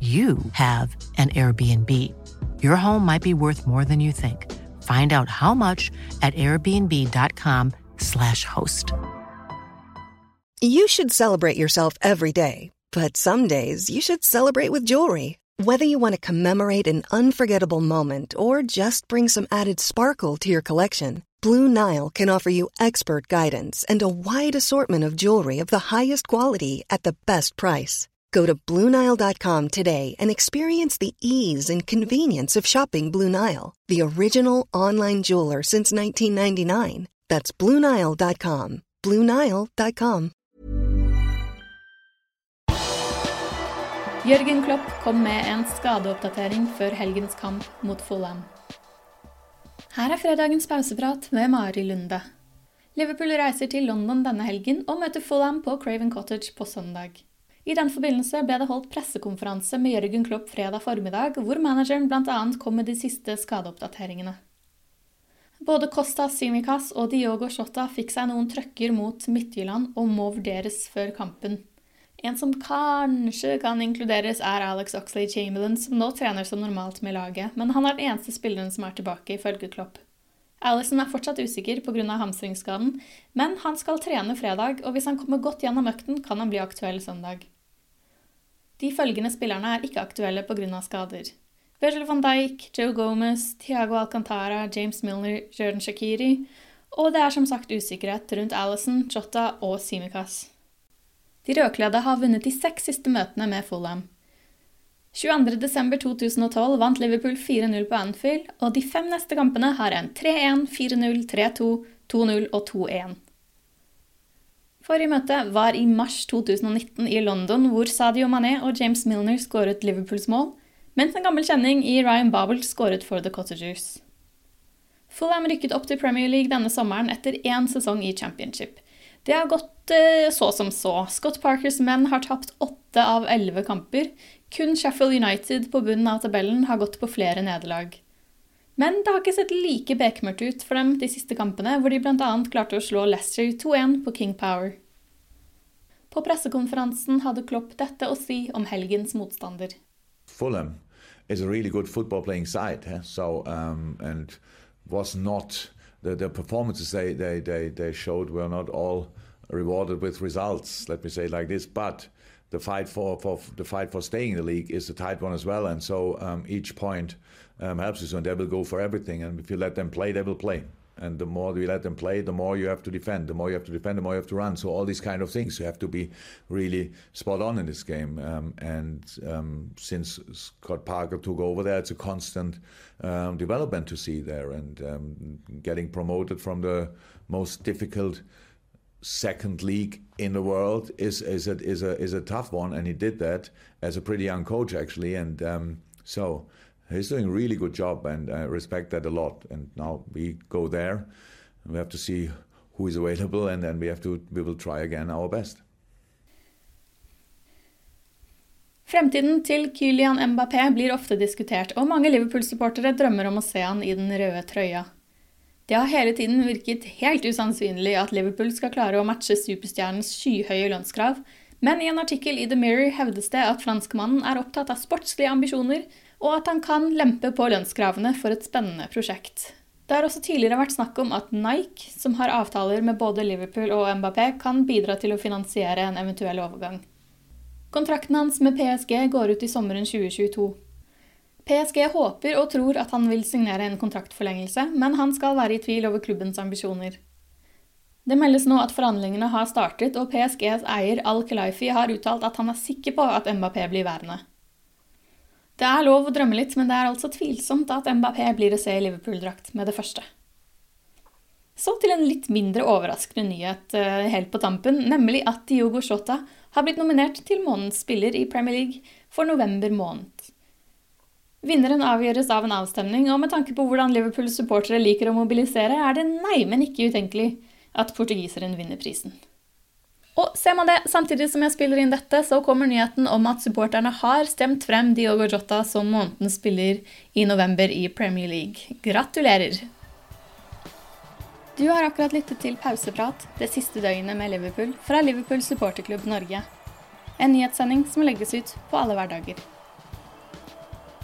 you have an Airbnb. Your home might be worth more than you think. Find out how much at airbnb.com/slash host. You should celebrate yourself every day, but some days you should celebrate with jewelry. Whether you want to commemorate an unforgettable moment or just bring some added sparkle to your collection, Blue Nile can offer you expert guidance and a wide assortment of jewelry of the highest quality at the best price. Go to BlueNile.com today and experience the ease and convenience of shopping Blue Nile, the original online jeweler since 1999. That's BlueNile.com. BlueNile.com. Jørgen Klopp kom med en skadeoppdatering før helgens kamp mot Fulham. Her er fredagens pauseprat med Mari Lunde. Liverpool reiser til London denne helgen og møter Fulham på Craven Cottage på søndag. I den forbindelse ble det holdt pressekonferanse med Jørgen Klopp fredag formiddag, hvor manageren bl.a. kom med de siste skadeoppdateringene. Både Costa Simicas og Diogo Shota fikk seg noen trøkker mot Midtjylland og må vurderes før kampen. En som kanskje kan inkluderes, er Alex Oxley Chamberlain, som nå trener som normalt med laget, men han er den eneste spilleren som er tilbake, ifølge Klopp. Alison er fortsatt usikker pga. hamstringsskaden, men han skal trene fredag, og hvis han kommer godt gjennom økten, kan han bli aktuell søndag. De følgende spillerne er ikke aktuelle pga. skader. Virgil van Dijk, Joe Gomez, Thiago Alcantara, James Milner, Jordan Shakiri, og det er som sagt usikkerhet rundt Alison, Jota og Simikaz. De rødkledde har vunnet de seks siste møtene med Fulham. 22.12.2012 vant Liverpool 4-0 på Anfield, og de fem neste kampene har en 3-1, 4-0, 3-2, 2-0 og 2-1. Forrige møte var i mars 2019 i London, hvor Sadio Mané og James Milner skåret Liverpools mål, mens en gammel kjenning i Ryan Babel skåret for The Cottagers. Fulham rykket opp til Premier League denne sommeren etter én sesong i Championship. Det har gått eh, så som så. Scott Parkers menn har tapt åtte av elleve kamper. Kun Sheffield United på bunnen av tabellen har gått på flere nederlag. Men det har ikke sett like bekmørkt ut for dem de siste kampene, hvor de bl.a. klarte å slå Leicester 2-1 på King Power. På pressekonferansen hadde Klopp dette å si om helgens motstander. Fulham is a really good football playing side, eh? so um, and was not the, the performances they, they, they, showed were not all rewarded with results. Let me say like this, but the fight for, for the fight for staying in the league is a tight one as well, and so um, each point um, helps you. So they will go for everything, and if you let them play, they will play. And the more you let them play, the more you have to defend. The more you have to defend, the more you have to run. So all these kind of things, you have to be really spot on in this game. Um, and um, since Scott Parker took over there, it's a constant um, development to see there, and um, getting promoted from the most difficult second league in the world is is a is a is a tough one, and he did that as a pretty young coach actually, and um, so he's doing a really good job, and I respect that a lot. And now we go there, and we have to see who is available, and then we have to we will try again our best. Fremtiden til Kylian Mbappé blir ofte diskutert, og mange Liverpool-supportere drømmer om å se han i den røde trøya. Det har hele tiden virket helt usannsynlig at Liverpool skal klare å matche superstjernens skyhøye lønnskrav, men i en artikkel i The Mirror hevdes det at franskmannen er opptatt av sportslige ambisjoner og at han kan lempe på lønnskravene for et spennende prosjekt. Det har også tidligere vært snakk om at Nike, som har avtaler med både Liverpool og Mbappé, kan bidra til å finansiere en eventuell overgang. Kontrakten hans med PSG går ut i sommeren 2022. PSG håper og tror at han vil signere en kontraktforlengelse, men han skal være i tvil over klubbens ambisjoner. Det meldes nå at forhandlingene har startet, og PSGs eier Al-Khelaifi har uttalt at han er sikker på at Mbappé blir værende. Det er lov å drømme litt, men det er altså tvilsomt at Mbappé blir å se i Liverpool-drakt med det første. Så til en litt mindre overraskende nyhet uh, helt på tampen, nemlig at Diogo Shota har blitt nominert til månedens spiller i Premier League for november måned. Vinneren avgjøres av en avstemning, og med tanke på hvordan Liverpools supportere liker å mobilisere, er det nei, men ikke utenkelig at portugiseren vinner prisen. Og ser man det samtidig som jeg spiller inn dette, så kommer nyheten om at supporterne har stemt frem Diogo Jota som månedens spiller i november i Premier League. Gratulerer! Du har akkurat lyttet til Pauseprat, det siste døgnet med Liverpool fra Liverpool supporterklubb Norge. En nyhetssending som legges ut på alle hverdager.